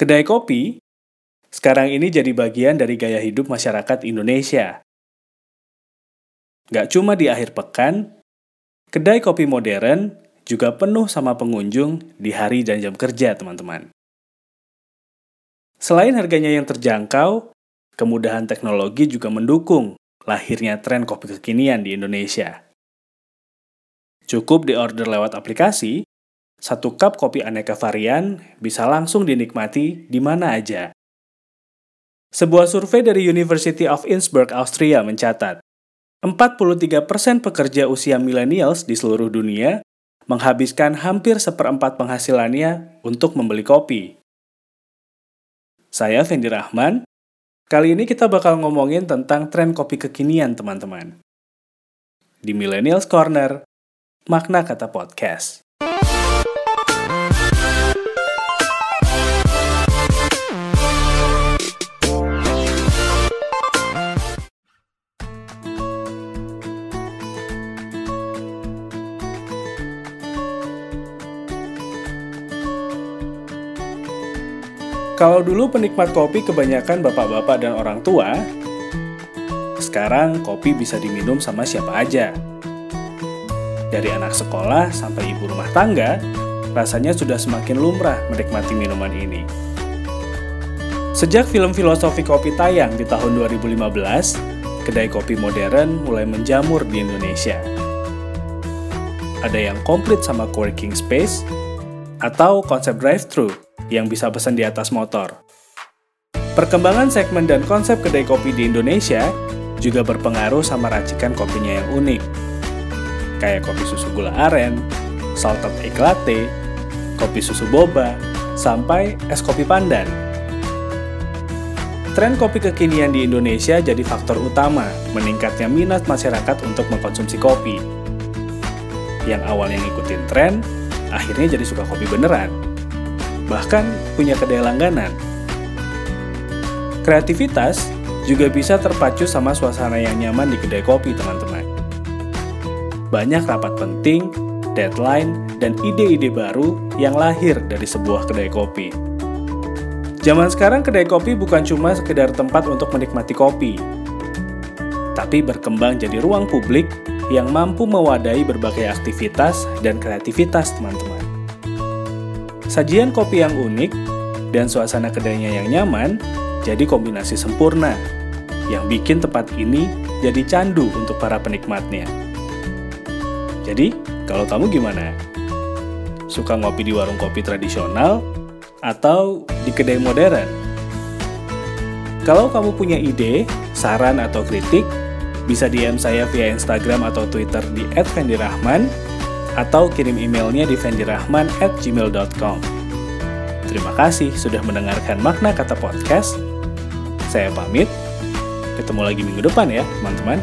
Kedai kopi sekarang ini jadi bagian dari gaya hidup masyarakat Indonesia. Gak cuma di akhir pekan, kedai kopi modern juga penuh sama pengunjung di hari dan jam kerja, teman-teman. Selain harganya yang terjangkau, kemudahan teknologi juga mendukung lahirnya tren kopi kekinian di Indonesia. Cukup diorder lewat aplikasi, satu cup kopi aneka varian bisa langsung dinikmati di mana aja. Sebuah survei dari University of Innsbruck, Austria mencatat, 43% pekerja usia millennials di seluruh dunia menghabiskan hampir seperempat penghasilannya untuk membeli kopi. Saya Fendi Rahman. Kali ini kita bakal ngomongin tentang tren kopi kekinian, teman-teman. Di Millennials Corner, makna kata podcast. Kalau dulu penikmat kopi kebanyakan bapak-bapak dan orang tua, sekarang kopi bisa diminum sama siapa aja. Dari anak sekolah sampai ibu rumah tangga, rasanya sudah semakin lumrah menikmati minuman ini. Sejak film filosofi kopi tayang di tahun 2015, kedai kopi modern mulai menjamur di Indonesia. Ada yang komplit sama co-working space, atau konsep drive-thru yang bisa pesan di atas motor. Perkembangan segmen dan konsep kedai kopi di Indonesia juga berpengaruh sama racikan kopinya yang unik. Kayak kopi susu gula aren, salted egg latte, kopi susu boba, sampai es kopi pandan. Tren kopi kekinian di Indonesia jadi faktor utama meningkatnya minat masyarakat untuk mengkonsumsi kopi. Yang awalnya ngikutin tren, akhirnya jadi suka kopi beneran bahkan punya kedai langganan. Kreativitas juga bisa terpacu sama suasana yang nyaman di kedai kopi, teman-teman. Banyak rapat penting, deadline, dan ide-ide baru yang lahir dari sebuah kedai kopi. Zaman sekarang kedai kopi bukan cuma sekedar tempat untuk menikmati kopi, tapi berkembang jadi ruang publik yang mampu mewadahi berbagai aktivitas dan kreativitas teman-teman. Sajian kopi yang unik dan suasana kedainya yang nyaman jadi kombinasi sempurna yang bikin tempat ini jadi candu untuk para penikmatnya. Jadi, kalau kamu gimana? Suka ngopi di warung kopi tradisional atau di kedai modern? Kalau kamu punya ide, saran atau kritik, bisa DM saya via Instagram atau Twitter di @vendirahman atau kirim emailnya di vendirahman@gmail.com. Terima kasih sudah mendengarkan makna kata podcast. Saya pamit. Ketemu lagi minggu depan ya, teman-teman.